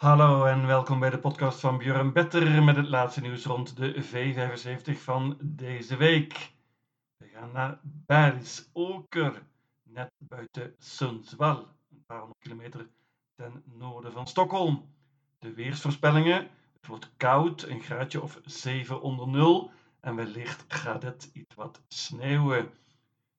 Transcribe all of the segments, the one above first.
Hallo en welkom bij de podcast van Björn Better met het laatste nieuws rond de V75 van deze week. We gaan naar Bergsoker, net buiten Sundsvall, een paar honderd kilometer ten noorden van Stockholm. De weersvoorspellingen, het wordt koud, een graadje of 7 onder nul en wellicht gaat het iets wat sneeuwen. Het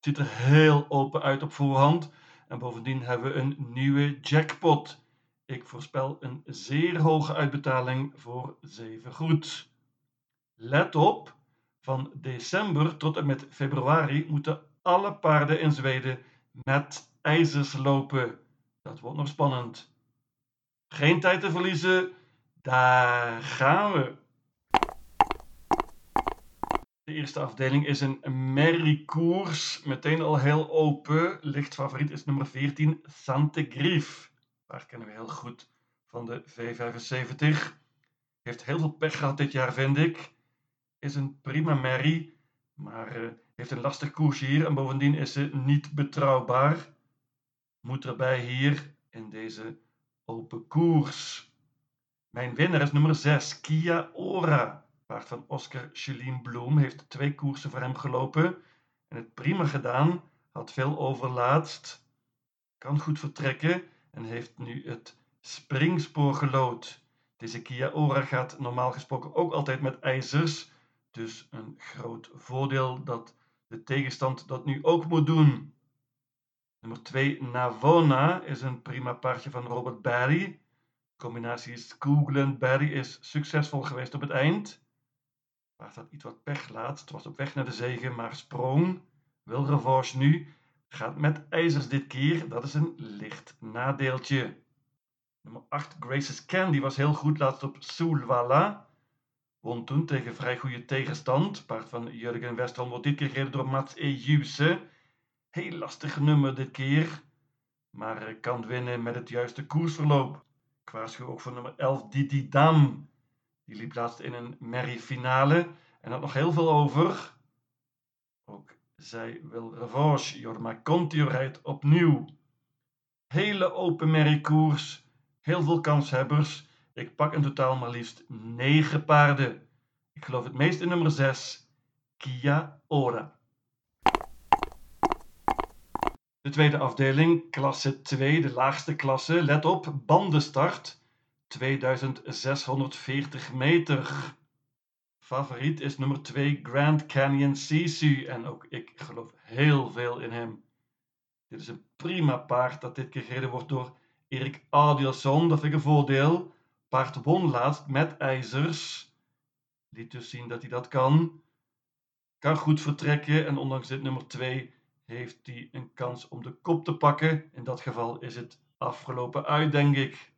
ziet er heel open uit op voorhand en bovendien hebben we een nieuwe jackpot. Ik voorspel een zeer hoge uitbetaling voor 7 goed. Let op, van december tot en met februari moeten alle paarden in Zweden met ijzers lopen. Dat wordt nog spannend. Geen tijd te verliezen, daar gaan we. De eerste afdeling is een merriekoers. Meteen al heel open. Licht favoriet is nummer 14, Sante Grief. Waar kennen we heel goed van de V75. Heeft heel veel pech gehad dit jaar, vind ik. Is een prima merrie, maar uh, heeft een lastig koersje hier. En bovendien is ze niet betrouwbaar. Moet erbij hier in deze open koers. Mijn winnaar is nummer 6, Kia Ora. Paard van Oscar Chelien Bloem heeft twee koersen voor hem gelopen. En het prima gedaan. Had veel overlaatst. Kan goed vertrekken en heeft nu het springspoor gelood. Deze Kia Ora gaat normaal gesproken ook altijd met ijzers, dus een groot voordeel dat de tegenstand dat nu ook moet doen. Nummer 2, Navona, is een prima paardje van Robert Barry. De combinatie Skoogland Barry is succesvol geweest op het eind. Paard had iets wat pech laatst, was op weg naar de zegen, maar sprong. Wil revanche nu Gaat met ijzers dit keer. Dat is een licht nadeeltje. Nummer 8, Grace's Candy was heel goed laatst op Soulwalla. Won toen tegen vrij goede tegenstand. Paard van Jurgen Westholm wordt dit keer gereden door Mats Ejuse. Heel lastig nummer dit keer. Maar kan winnen met het juiste koersverloop. Ik waarschuw ook voor nummer 11, Didi Dam. Die liep laatst in een merrie finale en had nog heel veel over. Ook zij wil revanche. Jorma Contio rijdt opnieuw. Hele open merriekoers. Heel veel kanshebbers. Ik pak in totaal maar liefst 9 paarden. Ik geloof het meest in nummer 6. Kia Ora. De tweede afdeling, klasse 2, de laagste klasse. Let op, bandenstart. 2640 meter favoriet is nummer 2 Grand Canyon Sisu. En ook ik geloof heel veel in hem. Dit is een prima paard dat dit keer gereden wordt door Erik Adielson. Dat vind ik een voordeel. Paard won laatst met ijzers. Liet dus zien dat hij dat kan. Kan goed vertrekken en ondanks dit nummer 2 heeft hij een kans om de kop te pakken. In dat geval is het afgelopen uit, denk ik.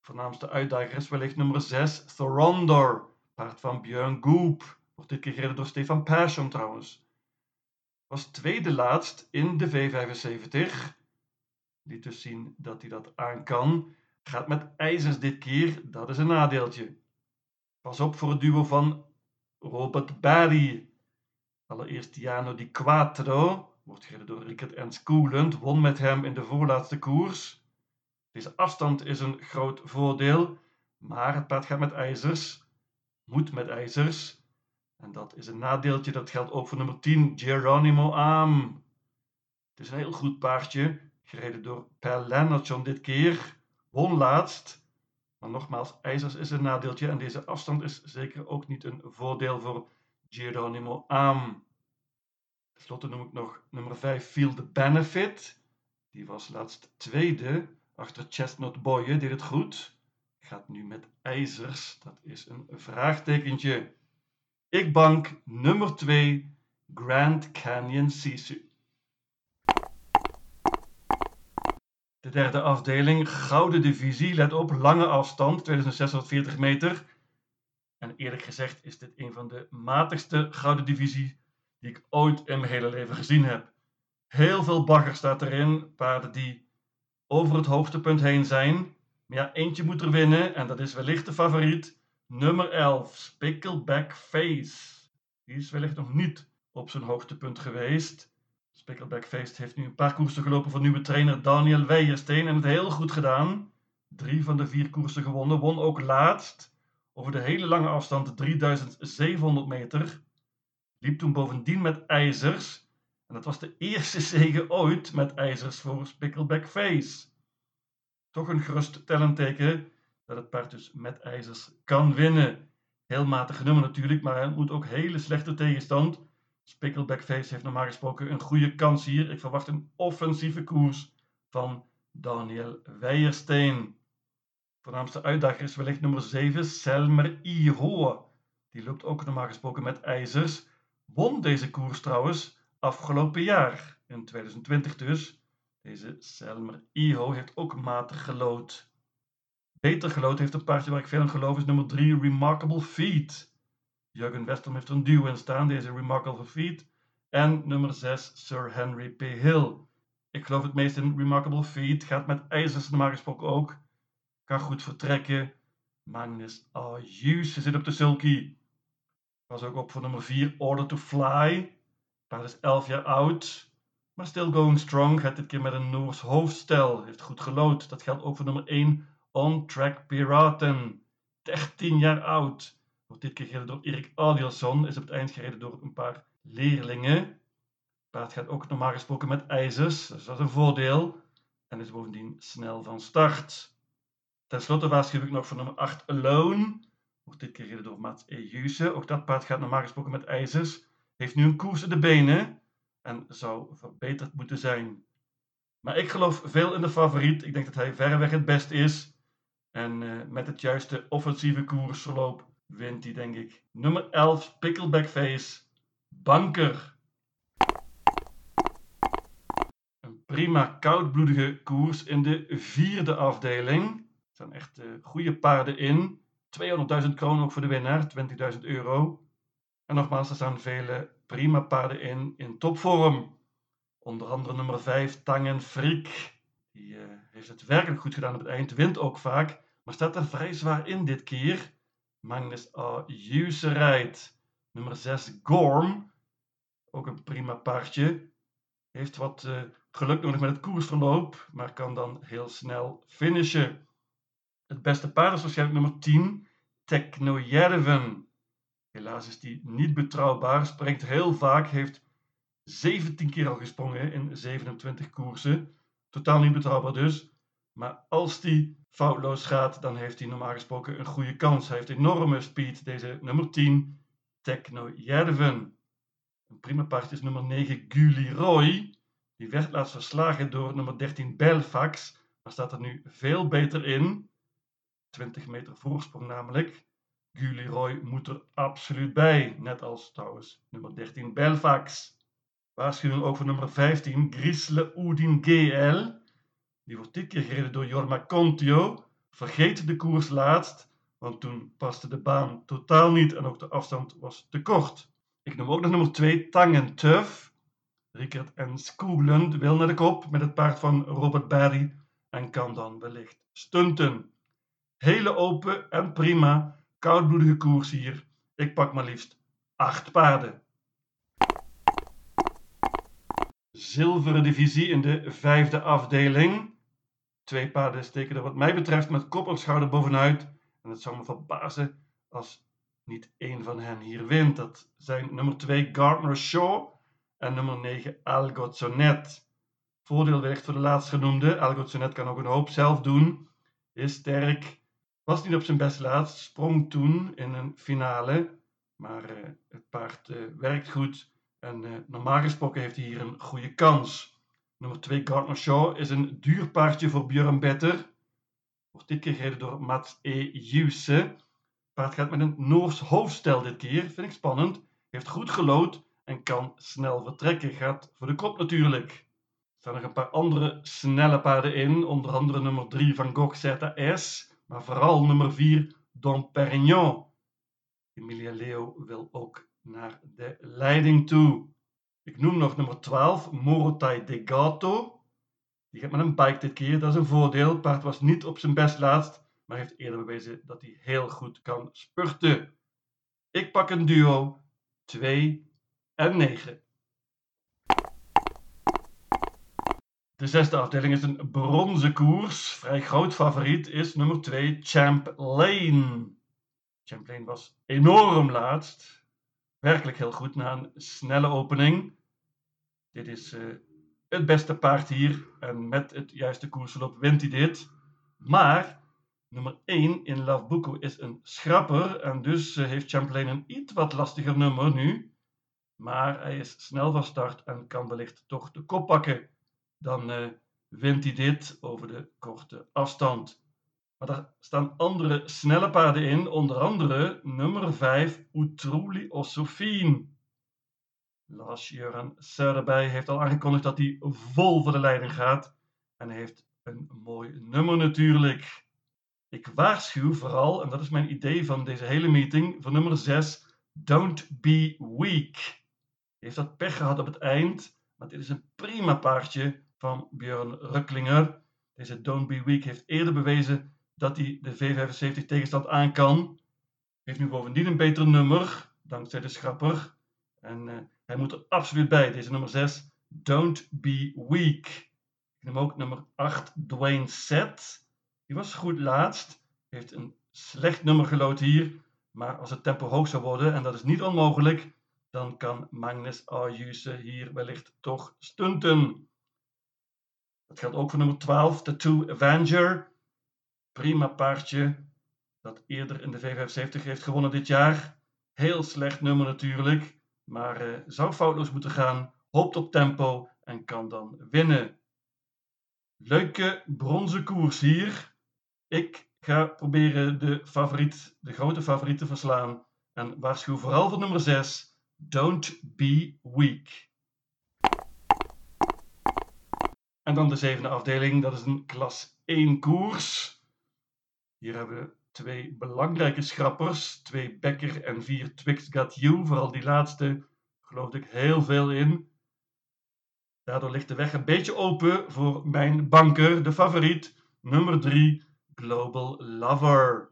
Voornaamste uitdager is wellicht nummer 6, Thorondor. Paard van Björn Goop. Wordt dit keer gereden door Stefan Persson trouwens. Was tweede laatst in de V75. Liet dus zien dat hij dat aan kan. Gaat met ijzers dit keer, dat is een nadeeltje. Pas op voor het duo van Robert Barry. Allereerst Tiano di Quattro. Wordt gereden door Rickert Ernst Koelend. Won met hem in de voorlaatste koers. Deze afstand is een groot voordeel. Maar het paard gaat met ijzers moet met ijzers. En dat is een nadeeltje, dat geldt ook voor nummer 10, Geronimo Am. Het is een heel goed paardje, gereden door Per Lennartson dit keer. Won laatst. Maar nogmaals, ijzers is een nadeeltje en deze afstand is zeker ook niet een voordeel voor Geronimo Am. Ten slotte noem ik nog nummer 5, Feel the Benefit. Die was laatst tweede achter Chestnut Boye, deed het goed gaat nu met ijzers. Dat is een vraagtekentje. Ik bank nummer 2, Grand Canyon Sisu. De derde afdeling, Gouden Divisie. Let op, lange afstand, 2640 meter. En eerlijk gezegd is dit een van de matigste Gouden Divisie die ik ooit in mijn hele leven gezien heb. Heel veel bagger staat erin, paarden die over het hoogtepunt heen zijn. Maar ja, eentje moet er winnen en dat is wellicht de favoriet. Nummer 11, Spickleback Face. Die is wellicht nog niet op zijn hoogtepunt geweest. Spickleback Face heeft nu een paar koersen gelopen voor nieuwe trainer Daniel Weijersteen en het heel goed gedaan. drie van de vier koersen gewonnen. Won ook laatst over de hele lange afstand, 3700 meter. Liep toen bovendien met ijzers. En dat was de eerste zege ooit met ijzers voor Spickleback Face. Toch een geruststellend teken dat het paard dus met ijzers kan winnen. Heel matig nummer natuurlijk, maar hij moet ook hele slechte tegenstand. Spickleback Face heeft normaal gesproken een goede kans hier. Ik verwacht een offensieve koers van Daniel Weijersteen. Voornaamste uitdager is wellicht nummer 7, Selmer Ihoa. Die loopt ook normaal gesproken met ijzers. Won deze koers trouwens afgelopen jaar, in 2020 dus. Deze Selmer Iho heeft ook matig gelood. Beter gelood heeft een paardje waar ik veel aan geloof, is nummer 3, Remarkable Feet. Jurgen Westrom heeft er een duo in staan, deze Remarkable Feet. En nummer 6, Sir Henry P. Hill. Ik geloof het meest in Remarkable Feet. Gaat met ijzers normaal gesproken ook. Kan goed vertrekken. Magnus Ayuse zit op de sulky. Was ook op voor nummer 4, Order to Fly. Paard is 11 jaar oud. Maar still going strong. Gaat dit keer met een Noors hoofdstel. Heeft goed gelood. Dat geldt ook voor nummer 1, On Track Piraten. 13 jaar oud. Wordt dit keer gereden door Erik Adielson. Is op het eind gereden door een paar leerlingen paard gaat ook normaal gesproken met ijzers, dus dat is een voordeel. En is bovendien snel van start. Ten slotte waarschuw ik nog voor nummer 8 Alone. Wordt dit keer gereden door Mats Ejuse. Ook dat paard gaat normaal gesproken met ijzers. Heeft nu een koers in de benen. En zou verbeterd moeten zijn. Maar ik geloof veel in de favoriet. Ik denk dat hij verreweg het best is. En uh, met het juiste offensieve koersverloop wint hij denk ik. Nummer 11 Pickleback Face. Banker. prima koudbloedige koers in de vierde afdeling. Er zijn echt uh, goede paarden in. 200.000 kroon ook voor de winnaar, 20.000 euro. En nogmaals, er staan vele prima paarden in, in topvorm. Onder andere nummer 5, Tangen Friek. Die uh, heeft het werkelijk goed gedaan op het eind, wint ook vaak, maar staat er vrij zwaar in dit keer. Magnus A. rijdt. Nummer 6, Gorm. Ook een prima paardje. Heeft wat uh, geluk nodig met het koersverloop, maar kan dan heel snel finishen. Het beste paard is waarschijnlijk nummer 10, Technojärven. Helaas is die niet betrouwbaar, springt heel vaak, heeft 17 keer al gesprongen in 27 koersen. Totaal niet betrouwbaar dus. Maar als die foutloos gaat, dan heeft hij normaal gesproken een goede kans. Hij heeft enorme speed, deze nummer 10, Technojärven. Een prima paard is nummer 9, Guli Roy. Die werd laatst verslagen door nummer 13 Belfax, maar staat er nu veel beter in. 20 meter voorsprong namelijk. Guliroy moet er absoluut bij, net als trouwens nummer 13 Belfax. Waarschuwing ook voor nummer 15 Grisle Oudin GL. Die wordt dit keer gereden door Jorma Contio. Vergeet de koers laatst, want toen paste de baan totaal niet en ook de afstand was te kort. Ik noem ook nog nummer 2 Tangen Tuff. Rickert en Skoglund wil naar de kop met het paard van Robert Barry en kan dan wellicht stunten. Hele open en prima, koudbloedige koers hier. Ik pak maar liefst acht paarden. Zilveren divisie in de vijfde afdeling. Twee paarden steken er wat mij betreft met kop en schouder bovenuit. En het zou me verbazen als niet één van hen hier wint. Dat zijn nummer 2 Gardner Shaw en nummer 9 Algozonet. Voordeel wellicht voor de laatstgenoemde. Algozonet kan ook een hoop zelf doen. Is sterk. Was niet op zijn best laatst. Sprong toen in een finale. Maar uh, het paard uh, werkt goed. En uh, normaal gesproken heeft hij hier een goede kans. Nummer 2 Gardner Shaw is een duur paardje voor Björn Better. Wordt dit keer gereden door Mats E. Juse. Paard gaat met een Noors hoofdstel dit keer. Vind ik spannend. Heeft goed gelood en kan snel vertrekken. Gaat voor de kop natuurlijk. Er staan nog een paar andere snelle paarden in, onder andere nummer 3 van Gogh ZS, maar vooral nummer 4 Don Perignon. Emilia Leo wil ook naar de leiding toe. Ik noem nog nummer 12, Morotai de Gato. Die gaat met een bike dit keer, dat is een voordeel. Paard was niet op zijn best laatst, maar heeft eerder bewezen dat hij heel goed kan spurten. Ik pak een duo 2 en 9. De zesde afdeling is een bronzen koers. Vrij groot favoriet is nummer 2 Champlain. Champlain was enorm laatst. Werkelijk heel goed na een snelle opening. Dit is uh, het beste paard hier. En met het juiste koersverloop wint hij dit. Maar nummer 1 in Love Buko is een schrapper. En dus uh, heeft Champlain een iets wat lastiger nummer nu. Maar hij is snel van start en kan wellicht toch de kop pakken. Dan uh, wint hij dit over de korte afstand. Maar daar staan andere snelle paarden in, onder andere nummer 5 Utruli Osofien. Lars Jöran Söderberg heeft al aangekondigd dat hij vol voor de leiding gaat. En heeft een mooi nummer natuurlijk. Ik waarschuw vooral, en dat is mijn idee van deze hele meeting, voor nummer 6, Don't Be Weak. Hij heeft dat pech gehad op het eind, maar dit is een prima paardje van Björn Rucklinger. Deze Don't Be Weak heeft eerder bewezen dat hij de V75 tegenstand aan kan. Heeft nu bovendien een beter nummer, dankzij de schrapper. En uh, hij moet er absoluut bij, deze nummer 6, Don't Be Weak. Ik neem ook nummer 8, Dwayne Set. Die was goed laatst. Heeft een slecht nummer gelood hier. Maar als het tempo hoog zou worden, en dat is niet onmogelijk, dan kan Magnus Ayuse hier wellicht toch stunten. Dat geldt ook voor nummer 12, Tattoo Avenger. Prima paardje dat eerder in de V75 heeft gewonnen dit jaar. Heel slecht nummer natuurlijk, maar uh, zou foutloos moeten gaan. Hoopt op tempo en kan dan winnen. Leuke bronzen koers hier. Ik ga proberen de favoriet, de grote favoriet te verslaan. En waarschuw vooral voor nummer 6. Don't be weak. En dan de zevende afdeling, dat is een klas 1 koers. Hier hebben we twee belangrijke schrappers, twee Becker en vier Twix Got You. Vooral die laatste geloof ik heel veel in. Daardoor ligt de weg een beetje open voor mijn banker, de favoriet, nummer 3, Global Lover.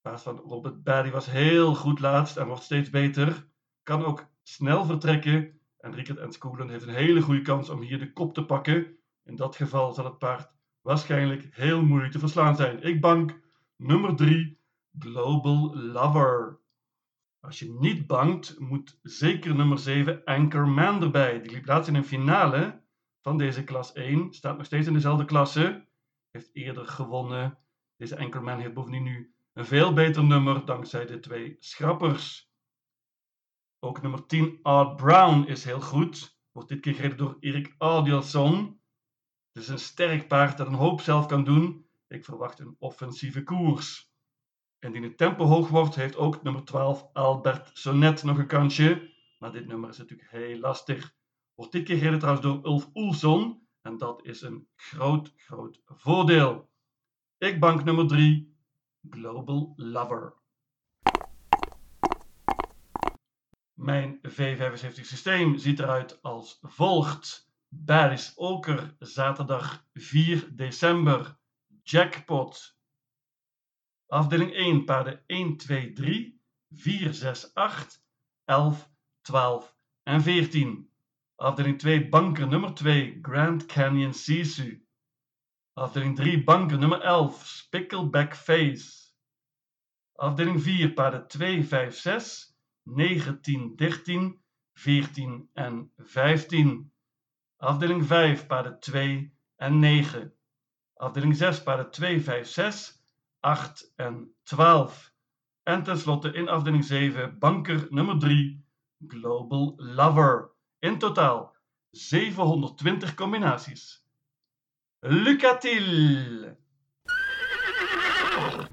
Paas van Robert Baddy was heel goed laatst en wordt steeds beter. Kan ook snel vertrekken en Rickert en heeft een hele goede kans om hier de kop te pakken. In dat geval zal het paard waarschijnlijk heel moeilijk te verslaan zijn. Ik bank nummer 3, Global Lover. Als je niet bankt, moet zeker nummer 7, Anchorman erbij. Die liep laatst in een finale van deze klas 1. Staat nog steeds in dezelfde klasse. Heeft eerder gewonnen. Deze Anchorman heeft bovendien nu een veel beter nummer dankzij de twee schrappers. Ook nummer 10, Art Brown, is heel goed. Wordt dit keer gereden door Erik Adielson. Het is een sterk paard dat een hoop zelf kan doen. Ik verwacht een offensieve koers. Indien het tempo hoog wordt, heeft ook nummer 12 Albert Sonnet nog een kansje. Maar dit nummer is natuurlijk heel lastig. Wordt dit keer gereden trouwens door Ulf Oelson. En dat is een groot, groot voordeel. Ik bank nummer 3, Global Lover. Mijn V75 systeem ziet eruit als volgt. Baris Oker, zaterdag 4 december. Jackpot. Afdeling 1, paarden 1, 2, 3, 4, 6, 8, 11, 12 en 14. Afdeling 2, banker nummer 2, Grand Canyon Sisu. Afdeling 3, banker nummer 11, Spickleback Face. Afdeling 4, paarden 2, 5, 6, 19, 13, 14 en 15. Afdeling 5, paarden 2 en 9. Afdeling 6, paarden 2, 5, 6, 8 en 12. En tenslotte in afdeling 7, banker nummer 3, Global Lover. In totaal 720 combinaties. Lucatil!